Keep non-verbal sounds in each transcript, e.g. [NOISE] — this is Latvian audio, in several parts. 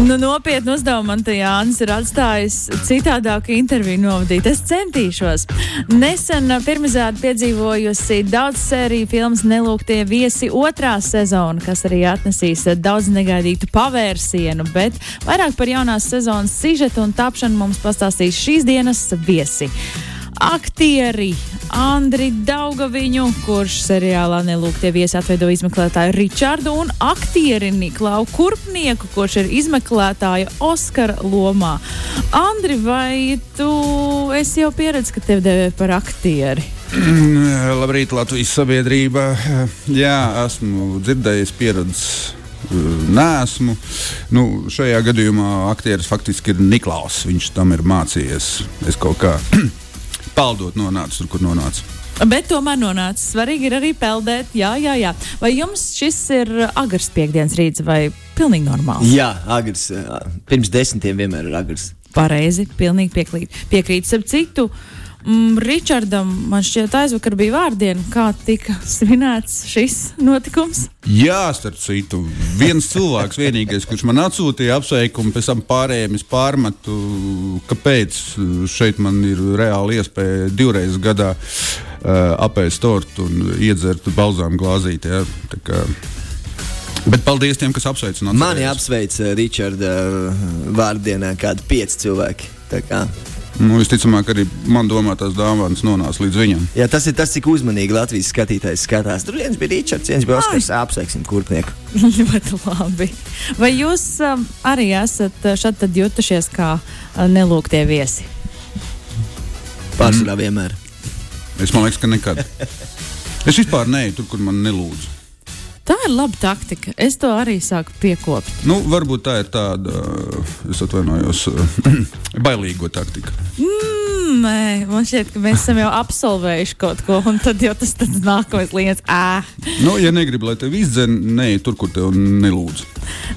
Nu, nopietnu uzdevumu man te Jānis ir atstājis citādāku interviju novadīt. Es centīšos. Nesen pirmizrādi piedzīvojusi daudz sēriju filmas Nelūgtie viesi otrā sezona, kas arī atnesīs daudz negaidītu pavērsienu, bet vairāk par jaunās sezonas sižetu un tapšanu mums pastāstīs šīs dienas viesi aktieri Andri Daugaviņu, kurš seriālā Nelūgtie viesi atveido izmeklētāju Ričardu, un aktieri Niklau Kurpnieku, kurš ir izmeklētāja Oskara lomā. Andri, vai tu esi jau pieredzējis, ka tevi devē par aktieri? Labrīt, Latvijas sabiedrība. Jā, esmu dzirdējis, pieredzējis. Nē, esmu. Nu, šajā gadījumā aktieris faktiski ir Niklaus. Viņš tam ir mācījies. Es kaut kā peldot nonācis tur, kur nonācis. Bet tomēr nonācis. Svarīgi ir arī peldēt. Jā, jā, jā. Vai jums šis ir agrs piekdienas rīts vai pilnīgi normāls? Jā, agrs. Pirms desmitiem vienmēr ir agrs. Pareizi, pilnīgi piekrīt. Piekrīt, ap citu. Mm, Ričardam, man šķiet, aizvakar bija vārdiena, kā tika svinēts šis notikums. Jā, starp citu, viens cilvēks, vienīgais, kurš man atsūtīja apsveikumu, pēc tam pārējiem es pārmetu, kāpēc šeit man ir reāli iespēja divreiz gadā uh, apēst tortu un iedzert balzām glāzīti. Ja? Bet paldies tiem, kas apsveic. Mani apsveic Ričarda vārdienā kādi pieci cilvēki. Nu, visticamāk, arī man domātās dāvanas nonāca līdz viņam. Jā, tas ir tas, cik uzmanīgi Latvijas skatītājs skatās. Tur viens bija Ričards, viens bija Oskars. Apsveiksim, kurpnieku. [LAUGHS] Ļoti labi. Vai jūs um, arī esat šeit jutušies kā uh, nelūgtie viesi? Pārsvarā mm. vienmēr. Es liekas, ka nekad. [LAUGHS] Es vispār neju tur, kur man nelūdzu. Tā ir laba taktika. Es to arī sāku piekopt. Nu, varbūt tā ir tāda, es atvainojos, [CLEARS THROAT] bailīgo taktika. Mm, nē, man šķiet, ka mēs esam jau absolvējuši kaut ko, un tad jau tas ir nākamais lietas. Nu, ja negribi, lai tevi izdzen, nē, tur, kur tev nelūdz.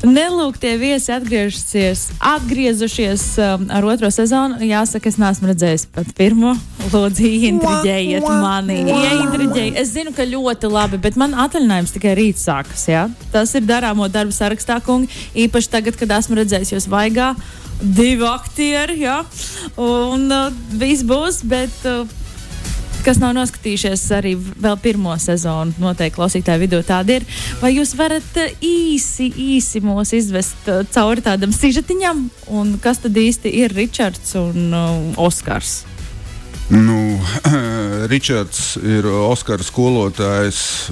Nelūgtie viesi atgriežusies, atgriezušies um, ar otro sezonu. Jāsaka, es neesmu redzējis pat pirmo. Lūdzu, ieintriģējiet mani. Ieintriģējiet. Es zinu, ka ļoti labi, bet man atvaļinājums tikai rīt sākas. Ja? Tas ir darāmo darbu sarakstā, kungi. Īpaši tagad, kad esmu redzējis jūs vaigā. Divi aktieri, ja? un uh, viss būs. Bet, uh, kas nav noskatījušies arī vēl pirmo sezonu, noteikti klausītāju vidū tāda ir. Vai jūs varat eh, īsi, īsi mūs izvest eh, cauri tādam sižetiņam, un kas tad īsti ir Ričards un uh, Oskars? Nu, [CLEARS THROAT] Ričards ir Oskara skolotājs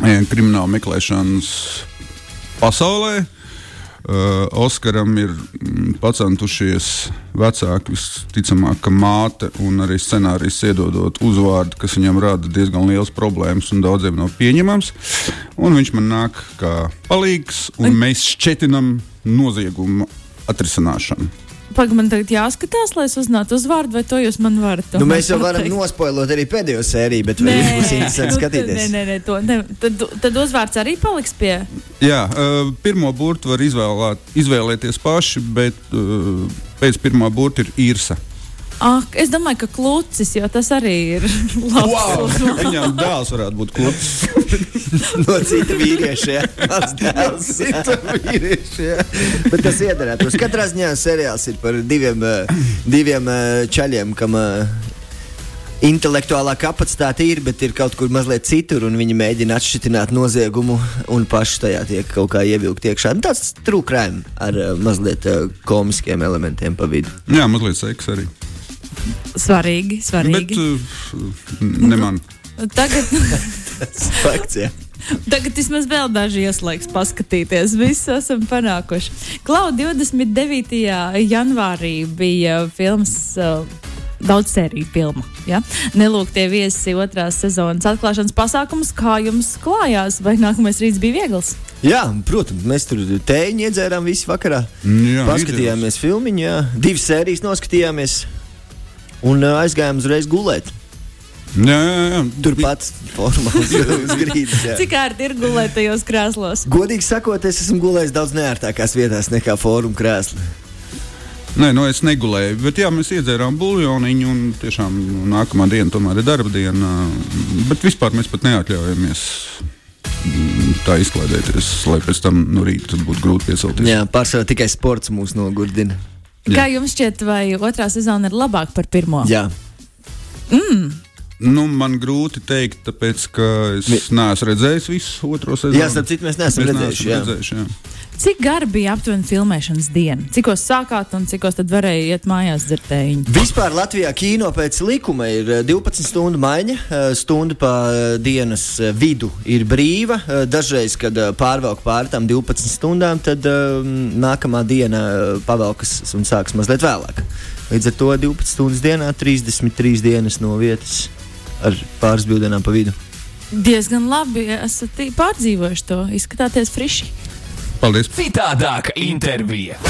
krimināla meklēšanas pasaulē. Uh, Oskaram ir mm, pacentušies vecāki, visticamāk, ka māte un arī scenārijs iedodot uzvārdu, kas viņam rada diezgan liels problēmas un daudziem nav pieņemams. Un viņš man nāk kā palīgs, un mēs šķetinam noziegumu atrisināšanu. Pagaidām, man tagad jāskatās, lai es uzzinātu uzvārdu, vai to jūs man varat. Nu, mēs jau varam nospoilot arī pēdējo sēriju, bet nē, būs interesanti skatīties. Nē, nē, nē, to, ne, tad, tad uzvārds arī paliks pie. Jā, uh, pirmo burtu var izvēlēt, izvēlēties paši, bet uh, pēc pirmā burta ir īrsa. Ak, es domāju, ka klucis, jo tas arī ir [LAUGHS] labs. Wow, viņam dēls varētu būt klucis. [LAUGHS] [LAUGHS] no cita vīrieša. Tas [LAUGHS] cita vīrieša. Bet tas iedarētos. Katrā ziņā seriāls ir par diviem, eh, diviem eh, čaļiem, kam eh, intelektuālā kapacitāte ir, bet ir kaut kur mazliet citur, un viņi mēģina atšķirt noziegumu un paši tajā tiek kaut kā ievilkt iekšā. Nu, tāds trūkrājums ar mazliet komiskiem elementiem pa vidu. Jā, mazliet seks arī. Svarīgi, svarīgi. Bet uh, ne man. Tagad. [LAUGHS] Fakts, jā. Tagad vismaz vēl daži ieslēgs paskatīties. Visu esam panākuši. Klau 29. janvārī bija filmas. Uh, Daudz sēriju filmu. Ja? Nelūgtie viesi otrās sezonas atklāšanas pasākums. Kā jums klājās? Vai nākamais rīts bija viegls? Jā, protams, mēs tur tēju iedzērām visu vakarā. Jā, Paskatījāmies filmu, divas sērijas noskatījāmies un uh, aizgājām uzreiz gulēt. Jā, jā, jā. Turpat formāls [LAUGHS] uz grīdas. jā. Cik ērti ir gulēt tajos krēslos? Godīgi sakot, es esmu gulējis daudz neērtākās vietās nekā fóruma krēsla. Nē, nu es negulēju, bet jā, mēs iedzērām buļļoniņu, un tiešām nu, nākamā diena tomēr ir darba diena. Bet vispār mēs pat neatļaujamies mm, tā izklaidēties, lai pēc tam no rīta būtu grūti piecelties. Jā, pārsvarā tikai sports mūs nogurdina. Kā jums šķiet, vai otrā sezona ir labāka par pirmo? Jā. Nu, man grūti pateikt, tāpēc ka es Mi- neesmu redzējis visu otro sezonu. Jā, starp citu, mēs neesam redzējuši, jā. redzējuši jā. Cik gara bija aptuveni filmēšanas diena? Cikos sākāt un cikos tad varēja iet mājās dzertējiņu? Vispār Latvijā kino pēc likuma ir eh, 12 stundu maiņa. eh, Stunda pa eh, dienas eh, vidu ir brīva. Eh, Dažreiz, kad eh, pārvelk pāri tam 12 stundām, tad eh, nākamā diena eh, pavelkas un sāks mazliet vēlāk. Līdz ar to 12 stundas dienā 33 dienas no vietas ar pāris brīvdienām pa vidu. Diezgan labi esat pārdzīvojuši to. Izskatāties friši. Paldies! Citādāka intervija.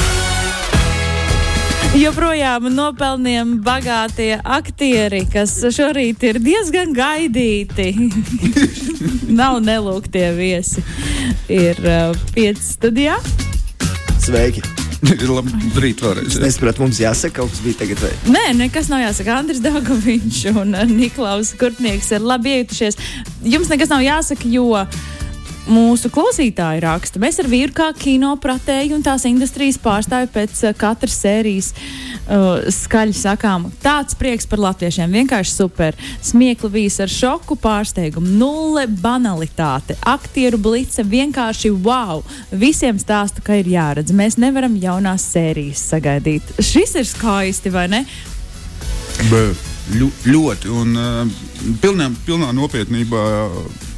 Joprojām nopelniem bagātie aktieri, kas šorīt ir diezgan gaidīti. [LAUGHS] Nav nelūgtie viesi. Ir uh, pieci studijā. Sveiki! [LAUGHS] Labi, rīt vēlreiz. Es jā. nesaprotu, mums jāsaka, kaut kas bija tagad. Vai? Nē, nekas nav jāsaka. Andris Dārgovičs un uh, Niklaus Kurtnieks ir labi iejutušies. Jums nekas nav jāsaka, jo mūsu klausītāji raksta. Mēs ar vīru kā kino pratēji un tās industrijas pārstāvi pēc uh, katras sērijas uh, skaļi sakām, tāds prieks par latviešiem. Vienkārši super. Smiekli bijis ar šoku, pārsteigumu, nulle banalitāte, aktieru blice, vienkārši wow. Visiem stāstu, ka ir jāredz. Mēs nevaram jaunās sērijas sagaidīt. Šis ir skaisti, vai ne? Bē, ļu, ļoti. Un uh, pilnā, pilnā nopietnībā. uh,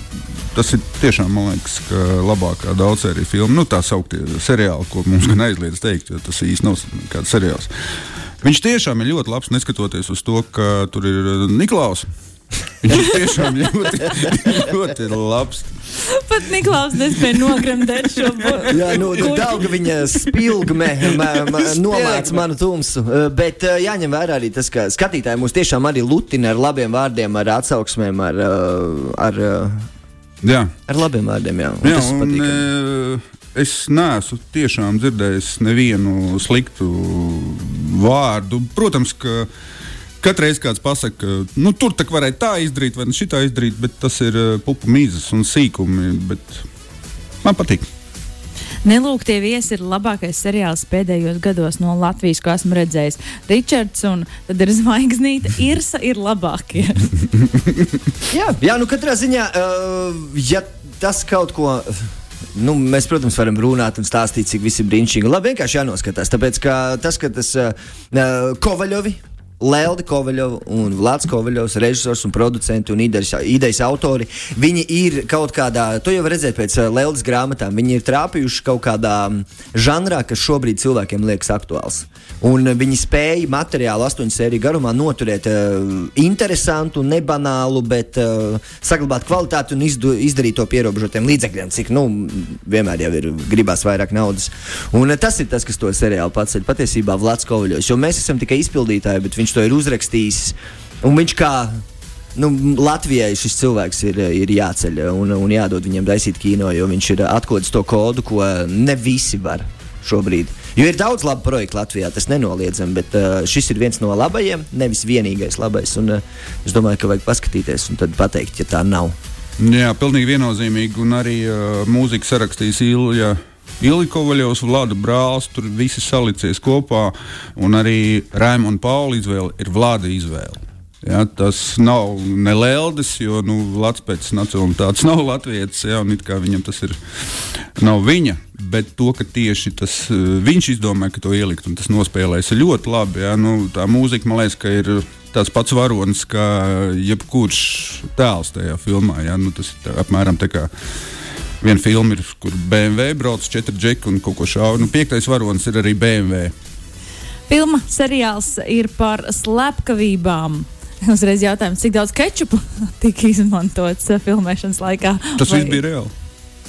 Tas ir tiešām, man liekas, ka labākā daudzsērija filma, nu tā sauktie seriāli, ko mums gan aizliedz teikt, jo tas īsti nav kāds seriāls. Viņš tiešām ir ļoti labs, neskatoties uz to, ka tur ir uh, Niklaus. Viņš ir tiešām [LAUGHS] ļoti, ļoti labs. Pat Niklaus nespēja nogremdēt šo būtību. Jā, nu, daudz viņa [LAUGHS] spilgme nomāca manu tumsu. Uh, Bet uh, jāņem vērā arī tas, ka skatītāji mūs tiešām arī lutina ar labiem vārdiem, ar atsauksmēm, ar, ar, Jā. ar labiem vārdiem. Jā, un Jā, un, es neesmu tiešām dzirdējis nevienu sliktu vārdu. Protams, ka katru reizi kāds pasakā, ka nu, tur tā varēja tā izdarīt, vai šitā izdarīt, bet tas ir e, pupu mīzes un sīkumi. bet Man patīk. Nelūgtie viesi ir labākais seriāls pēdējos gados no Latvijas, ko esmu redzējis. Ričards un tad ir zvaigznīte. [LAUGHS] Irsa ir labākie. [LAUGHS] Jā, jā, nu katrā ziņā, uh, ja tas kaut ko. Nu, mēs, protams, varam runāt un stāstīt, cik viss ir brīnišķīgi. Labi, vienkārši jānoskatās. Tāpēc, ka tas, ka tas uh, Kovaļovi, Lelda Kovaļova un Vlads Kovaļovs, režisors un producenti un idejas, idejas autori, viņi ir kaut kādā, to jau redzēt pēc uh, Leldas grāmatām, viņi ir trāpījuši kaut kādā žanrā, kas šobrīd cilvēkiem liekas aktuāls. Un uh, viņi spēja materiālu astoņu sēriju garumā noturēt uh, interesantu, nebanālu, bet uh, saglabāt kvalitāti un izdu, izdarīt to pierobežotiem līdzekļiem, cik nu, vienmēr jau ir gribās vairāk naudas. Un uh, tas ir tas, kas to seriālu paceļ. Patiesībā Vlads Kovaļovs, jo mēs esam tikai izpildītāji, bet viņš to ir uzrakstījis. Un viņš kā nu, Latvijai šis cilvēks ir, ir jāceļ un, un jādod viņam taisīt kino, jo viņš ir atklājis to kodu, ko ne visi var šobrīd. Jo ir daudz labu projektu Latvijā, tas nenoliedzami, bet uh, šis ir viens no labajiem, nevis vienīgais labais. Un, uh, es domāju, ka vajag paskatīties un tad pateikt, ja tā nav. Jā, pilnīgi viennozīmīgi. Un arī uh, mūziku sarakstījis Ilja. Ilija Kovaļovs, Vlada brālis, tur visi salicies kopā, un arī Rēma un Paula izvēle ir Vlada izvēle. Ja, tas nav nelēldes, jo nu, Latvijas pēc nacionālitātes [LAUGHS] nav latviešu, ja, un viņam tas ir nav viņa. Bet to, ka tieši tas uh, viņš izdomāja, ka to ielikt, un tas nospēlēs ļoti labi. Ja, nu, tā mūzika, man liekas, ka ir tāds pats varonis kā jebkurš tēls tajā filmā. Ja, nu, tas ir tā, apmēram tā kā. Viena filma ir, kur BMW brauc četri džeki un kaut ko šauja. Nu, piektais varonis ir arī BMW. Filma seriāls ir par slepkavībām. [LAUGHS] Uzreiz jautājums, cik daudz kečupa [LAUGHS] tika izmantots uh, filmēšanas laikā? Tas viss bija reāli.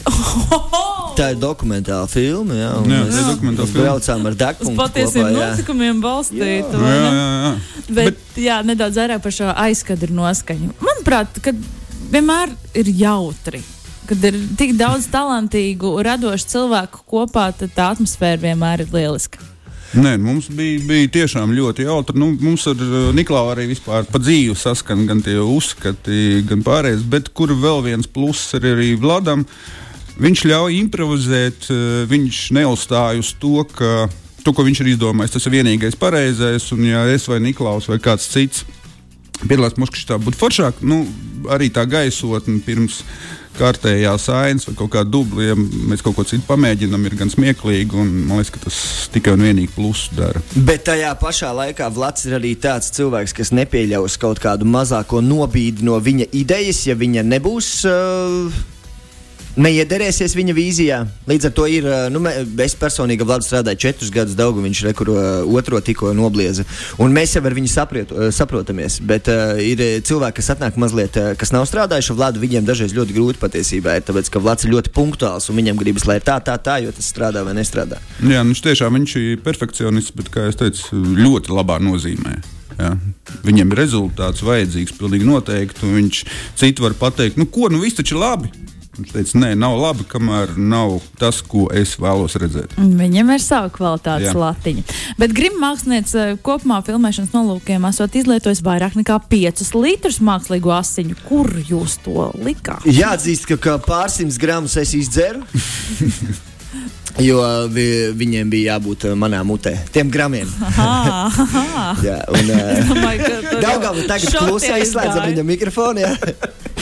[LAUGHS] Tā ir dokumentāla filma. Jā, un Jā, mēs, tā ir dokumentāla mēs filma. braucām ar Uz Dakpunktu. patiesiem kopā, jā. notikumiem balstītu. Jā, vai ne? jā, jā. Bet, bet, jā, nedaudz vairāk par šo aizkadru noskaņu. Manuprāt, kad vienmēr ir jautri. Kad ir tik daudz talantīgu, radošu cilvēku kopā, tad tā atmosfēra vienmēr ir lieliska. Nē, mums bija, bija tiešām ļoti jautri. Nu, mums ar uh, Niklausu arī vispār pa dzīvi saskan gan tie uzskati, gan pārējais. Bet kur vēl viens pluss ir arī Vladam? Viņš ļauj improvizēt, uh, viņš neuzstāj uz to, ka to, ko viņš ir izdomājis, tas ir vienīgais pareizais. Un, ja es vai Niklaus vai kāds cits piedalās Moskavā, būtu foršāk. Nu, arī tā gaisotne pirms kārtējās ainas vai kaut kāda dubļa, ja mēs kaut ko citu pamēģinām, ir gan smieklīgi. Un, man liekas, ka tas tikai un vienīgi plusu dara. Bet tajā pašā laikā Vlads ir arī tāds cilvēks, kas nepieļaus kaut kādu mazāko nobīdi no viņa idejas, ja viņa nebūs. Uh, Neiederēsies viņa vīzijā. Līdz ar to ir. Nu, es personīgi Vladu strādāju četrus gadus, daudz viņš rekuru otro tikko noblieza. Un mēs jau ar viņu sapriet, saprotamies. Bet uh, ir cilvēki, kas atnāk mazliet, kas nav strādājuši Vladu. Viņiem dažreiz ļoti grūti patiesībā ir, tāpēc ka Vlads ir ļoti punktuāls un viņam gribas, lai tā, tā, tā, jo tas strādā vai nestrādā. Jā, nu, tiešām viņš ir perfekcionists, bet, kā jau teicu, ļoti labā nozīmē. Jā. Viņam ir rezultāts vajadzīgs, pilnīgi noteikti. Viņš citu var pateikt, nu, ko, nu, viss taču ir labi. Viņš teica, nē, nav labi, kamēr nav tas, ko es vēlos redzēt. Un Viņam ir sava kvalitātes Jā. latiņa. Bet Grims mākslinieks eh, kopumā filmēšanas nolūkiem esot izlietojis vairāk nekā 5 litrus mākslīgo asiņu. Kur jūs to likāt? Jāatzīst, ka, ka pārsimts gramus es izdzeru. [LAUGHS] Jo vi, viņiem bija jābūt uh, manā mutē, tiem gramiem. [LAUGHS] jā, un, uh, Domāju, tagad aizslēdzam aizgāja. viņa mikrofonu. [LAUGHS]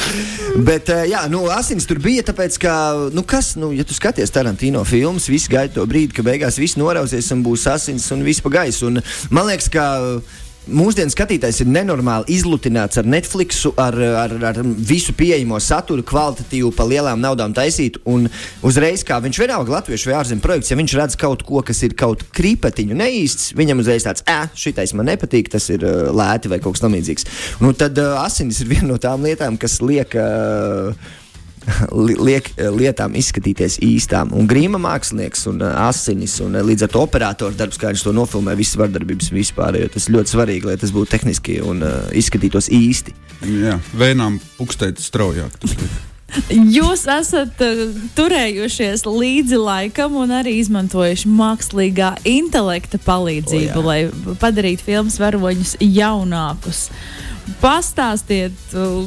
Bet, uh, jā, nu, asins tur bija, tāpēc, ka, nu, kas, nu, ja tu skaties Tarantino filmas, visi gaida to brīdi, ka beigās viss norausies un būs asins un viss pa gaisu. Un man liekas, ka mūsdienu skatītājs ir nenormāli izlutināts ar Netflix, ar, ar, ar visu pieejamo saturu, kvalitatīvu, pa lielām naudām taisītu. Un uzreiz, kā viņš vienalga latviešu vai ārzemju projekts, ja viņš redz kaut ko, kas ir kaut krīpetiņu neīsts, viņam uzreiz tāds, ah, šitais man nepatīk, tas ir uh, lēti vai kaut kas tamlīdzīgs. Nu, tad uh, asinis ir viena no tām lietām, kas liek. Uh, [LAUGHS] liek lietām izskatīties īstām. Un grīma mākslinieks un uh, asinis, un uh, līdz ar to operatoru darbs, kā viņš to nofilmē, visas vardarbības vispār. jo Tas ļoti svarīgi, lai tas būtu tehniski un uh, izskatītos īsti. Jā, vēnām pukstēt straujāk. [LAUGHS] Jūs esat uh, turējušies līdzi laikam un arī izmantojuši mākslīgā intelekta palīdzību, O, jā. lai padarītu filmas varoņus jaunākus. Pastāstiet, uh,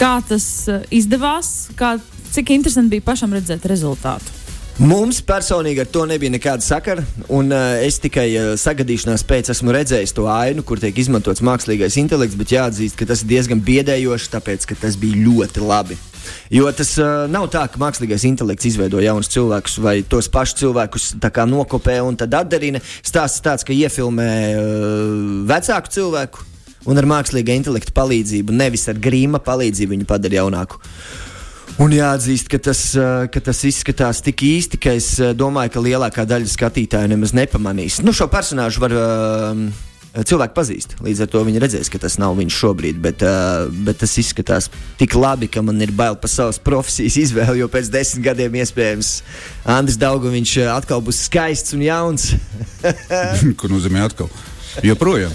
kā tas uh, izdevās, kā, cik interesanti bija pašam redzēt rezultātu. Mums personīgi ar to nebija nekāda sakara. Un, uh, es tikai uh, sagadīšanās pēc esmu redzējis to ainu, kur tiek izmantots mākslīgais intelekts, bet jāatzīst, ka tas ir diezgan biedējoši, tāpēc ka tas bija ļoti labi. Jo tas uh, nav tā, ka mākslīgais intelekts izveido jaunus cilvēkus vai tos pašus cilvēkus nokopē un tad atdarina. Stāsts tāds, ka iefilmē uh, vecāku cilvēku un ar mākslīgā intelekta palīdzību, nevis ar grīma palīdzību viņu padara jaunāku. Un jāatzīst, ka tas, ka tas izskatās tik īsti, ka es domāju, ka lielākā daļa skatītāju nemaz nepamanīs. Nu, šo personāžu var uh, cilvēki pazīst. Līdz ar to viņi redzēs, ka tas nav viņš šobrīd. Bet, uh, bet tas izskatās tik labi, ka man ir bail par savas profesijas izvēli. Jo pēc desmit gadiem iespējams Andris Daugoviņš uh, atkal būs skaists un jauns. [LAUGHS] [LAUGHS] Ko nozīmē atkal? Joprojām.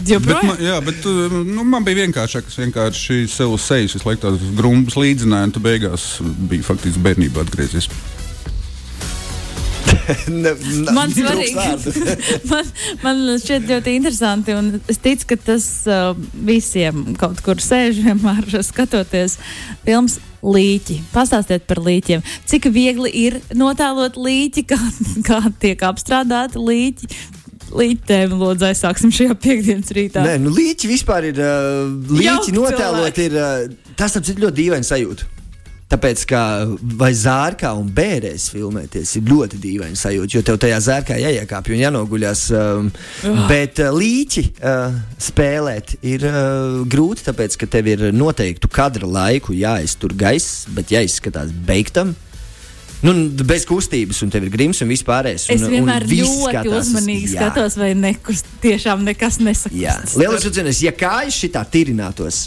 Bet, man, jā, bet uh, nu, man bija vienkāršāk. Es vienkārši sev uz sejas visu laiku tādas grumbas līdzināju, un tu beigās biji faktiski bērnībā atgriezies. [LAUGHS] Ne- ne- Man svarīgi. [LAUGHS] man, man šķiet ļoti interesanti, un es ticu, ka tas uh, visiem kaut kur sēž vienmēr [LAUGHS] skatoties filmas. Līķi. Pastāstiet par līķiem. Cik viegli ir notēlot līķi, kā, kā tiek apstrādāti līķi. Līķiem, lūdzu, aizsāksim šajā piekdienas rītā. Nē, nu, līķi vispār ir. Uh, līķi Jauki notēlot cilvēki. ir. Uh, tas taču ir ļoti dīvaini sajūta. Tāpēc, kā vai zārkā un bērēs filmēties, ir ļoti dīvaini sajūta, jo tev tajā zārkā jāiekāpj un jānoguļās. Um, Ah. bet uh, līķi uh, spēlēt ir uh, grūti, tāpēc, ka tev ir noteiktu kadra laiku jāiztur gaiss, bet jāizskatās beigtam. Nu, bez kustības, un tev ir grims un vispārējais. Es un, vienmēr un viss ļoti skatās uz- uzmanīgi jā. skatos, vai nekus, tiešām nekas nesaka. Jā, liels uzmanības, ja kājas šitā tirinātos,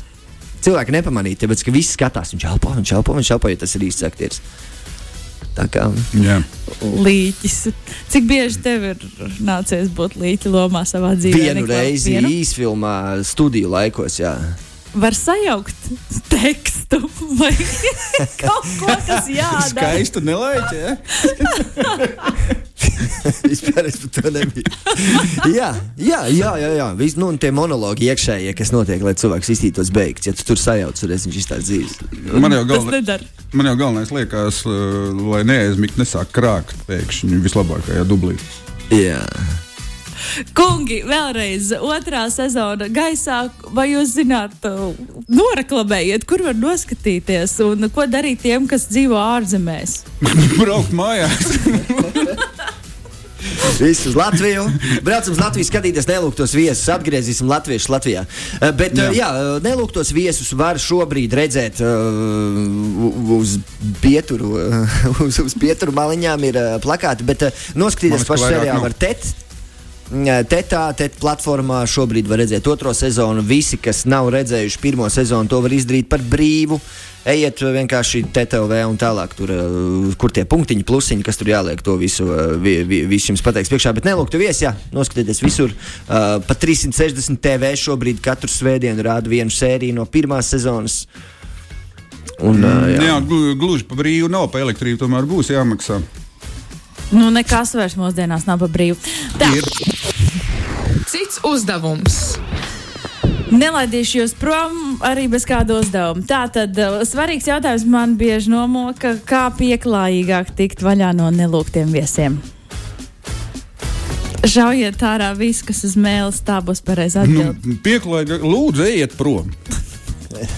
cilvēki nepamanītu, tāpēc ka visi skatās, viņš elpo, viņš elpo, viņš elpo, ja tas ir īsts aktieris. Tā kā Jā. līķis. Cik bieži tev ir nācies būt līķa lomā savā dzīvē? vienu reizi īsfilmā, studiju laikos, jā. Var sajaukt tekstu vai [LAUGHS] kaut ko, kas jādara. Skaistu nelaiķi, ja? [LAUGHS] Vispār es par to nebiju. jā, jā, jā, jā, jā. Vis, nu, un tie monologi iekšējie, kas notiek, lai cilvēks iztītos beigts. Ja tu tur sajauc, tad viņš izstāsta dzīves. Man jau, nedara. man jau galvenais liekas, uh, lai neaizmigt, nesāk krākt pēkšņi vislabākajā dublī. Jā. Kungi, vēlreiz otrā sezona gaisā. Vai jūs zināt, uh, noraklamējiet, kur var noskatīties un ko darīt tiem, kas dzīvo ārzemēs? [LAUGHS] Braukt mājās. [LAUGHS] Viss uz Latviju. Braucam uz Latviju, skatīties nelūgtos viesus. Atgriezīsim Latviju Latvijā. Eh, Bet, jā, jā nelūgtos viesus var šobrīd redzēt uh, uz pieturu, uh, [LAUGHS] uz, uz pieturu maliņām ir uh, plakāti, bet uh, noskatīties pašu seriālu var tet. Tetā, TET platformā šobrīd var redzēt otro sezonu. Visi, kas nav redzējuši pirmo sezonu, to var izdarīt par brīvu. Ejiet vienkārši TTV un tālāk, tur, kur tie punktiņi, plusiņi, kas tur jāliek, to visu, vi, vi, visu jums pateiks priekšā. Bet nelūgtu viesi, jā, noskatieties visur. Uh, pa 360 TV šobrīd katru svētdienu rāda vienu sēriju no pirmās sezonas. Un, uh, jā. Jā, glu- gluži pa brīvu nav, pa elektrību tomēr būs jāmaksā. Nu, nekas vairs mūsdienās nav pa brīvu. Tā, Ir. Cits uzdevums. nelaidīšu jūs prom arī bez kāda uzdevuma. Tā tad uh, svarīgs jautājums man bieži nomoka, kā pieklājīgāk tikt vaļā no nelūgtiem viesiem. Žaujiet ārā visu, kas uz mēles, tā būs pareizi Nu, atbildēt. pieklājīgi, lūdzu, ejiet prom.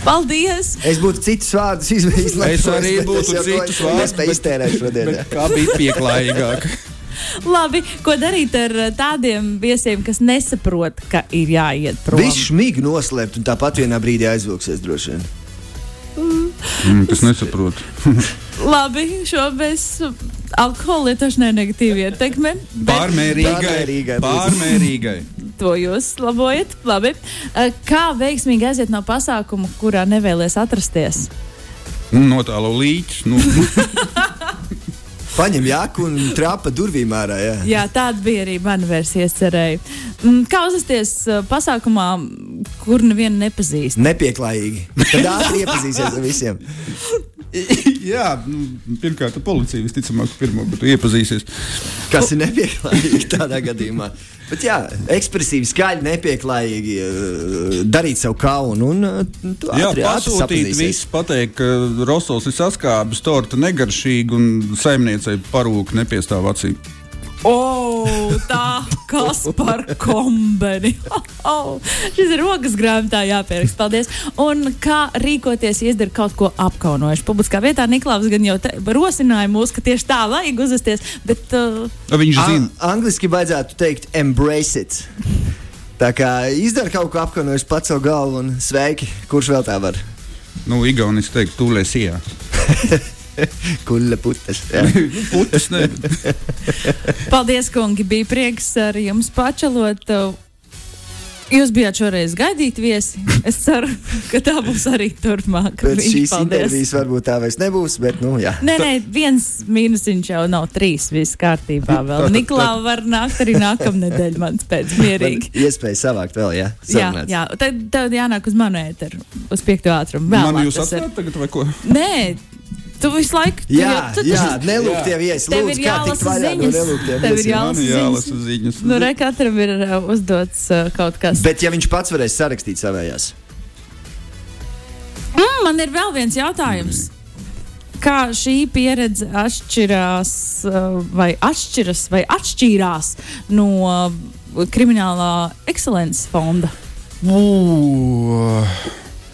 Paldies! Es būtu citus vārdus izvēlējies. Es arī būtu citus vārdus, bet iztērēju šodien. jā. Bet kā bija pieklājīgāk? [LAUGHS] Labi, ko darīt ar uh, tādiem viesiem, kas nesaprot, ka ir jāiet prom? Viss šmīgi noslēpt un tāpat vienā brīdī aizvilksies droši vien. Mm, tas nesaprot. [LAUGHS] Labi, šo bez alkohola lietošanai negatīvi ietekme. bet Pārmērīgai. Pārmērīgai. Pārmērīgai. To jūs labojat. Labi. Uh, Kā veiksmīgi aiziet no pasākuma, kurā nevēlies atrasties? Nu, Notālo līķis. Nu, [LAUGHS] Paņem jāku un trāpa durvīm ārā. Jā. Jā, tāda bija arī mana versija. Cerēju. Mm, Kā uzvesties uh, pasākumā, kur nevienu nepazīst? Nepieklājīgi. Tad ātri iepazīsies ar visiem. [LAUGHS] [LAUGHS] jā, nu, pirmkārt, policija visticamāk pirmo iepazīsies. Kas ir nepieklājīgi tādā gadījumā. Bet jā, ekspresīvi, skaļi, nepieklājīgi uh, darīt savu kaunu un tu Jā, ātri pasūtīt visu, pateikt, ka Rosols ir saskābis, torta negaršīga un saimniecei parūka nepiestāv acī. O, tā kas par kombini. [LAUGHS] Oh, šis ir rokas grāmatā jāpieraksta. Paldies. Un kā rīkoties, ja izdara kaut ko apkaunojuši? Publiskā vietā Niklaus gan jau rosināja mūs, ka tieši tā vajag uzvesties. Bet, uh, Viņš An zina, angliski vajadzētu teikt, embrace it. Tā kā izdara kaut ko apkaunojuši pats savu galvu un sveiki, kurš vēl tā var. nu, Igaunijas teikt, tūlēs ijā. [LAUGHS] [LAUGHS] Kuļa putas. jā. [LAUGHS] Putas ne. [LAUGHS] paldies, kungi. Bija prieks ar jums pačalot. Jūs bijāt šoreiz gaidīt viesi. Es ceru, ka tā būs arī turpmāk. Pēc Viņš, šīs paldies. intervijas varbūt tā vairs nebūs, bet nu jā. Nē, nē, viens mīnusiņš jau nav trīs. Viss kārtībā. Vēl Niklausa var nākt arī nākamnedēļ. Mans pēc mierīgi. Man Iespēja savākt vēl, jā. Jā, sarunāts. jā. Tad, tad jānāk uz manu ēteru, uz piekto ātrumu. Man Vēlāk jūs atstāt tagad vai ko? Nē, tu visu laiku. tu Jā, tu jā, taču- nelūgtie viesi. Tev Lūdzu, ir jālasa no ziņas. nelūgtiem Tev ir jālasa jālasa ziņas. Nu, re, katram ir uh, uzdots uh, kaut kas. Bet ja viņš pats varēs sarakstīt savējās. Mm, man ir vēl viens jautājums. Kā šī pieredze atšķirās, uh, vai atšķiras, vai atšķīrās no uh, kriminālā ekscelences fonda? Ū,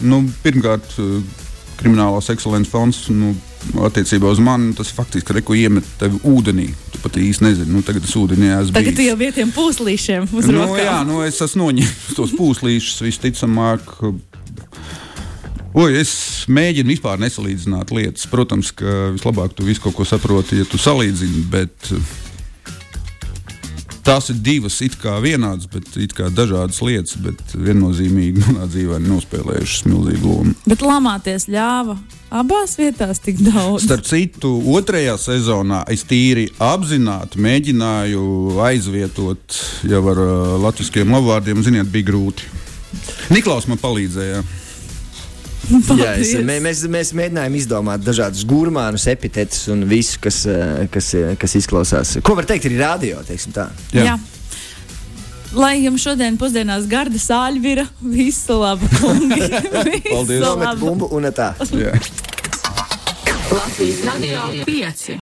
nu, pirmkārt, uh, kriminālās ekscelences fonds. Nu, Attiecībā uz mani tas faktiski ir, ko iemet tevi ūdenī. Tu pat īsti nezini, nu, tagad tas ūdenī esmu. Tagad tu jau vietiem pūslīšiem uz nu, rokām. jā, nu, es esmu noņēmis [LAUGHS] tos pūslīšus visticamāk. Oi, es mēģinu vispār nesalīdzināt lietas. Protams, ka vislabāk tu visu kaut ko saproti, ja tu salīdzini. Bet, tās ir divas it kā vienādas, bet it kā dažādas lietas, bet viennozīmīgi manā dzīvē nospēlējušas milzīgu lomu. Bet lamāties ļāva abās vietās tik daudz. Starp citu, otrajā sezonā es tīri apzināti mēģināju aizvietot jau ar uh, latviešu vārdiem, ziniet, bija grūti. Niklaus man palīdzēja. [LAUGHS] Jā, es, mē, mēs, mēs mēģinājām izdomāt dažādus gurmānus, epitetus un visu, kas, eh, kas, eh, kas izklausās. Ko var teikt arī radio? Jā. Jā. Lai jums šodien pusdienās garda sāļvira, visu labu, kungi. [LAUGHS] Paldies! Nomet bumbu un tā. Latvijas radio 5.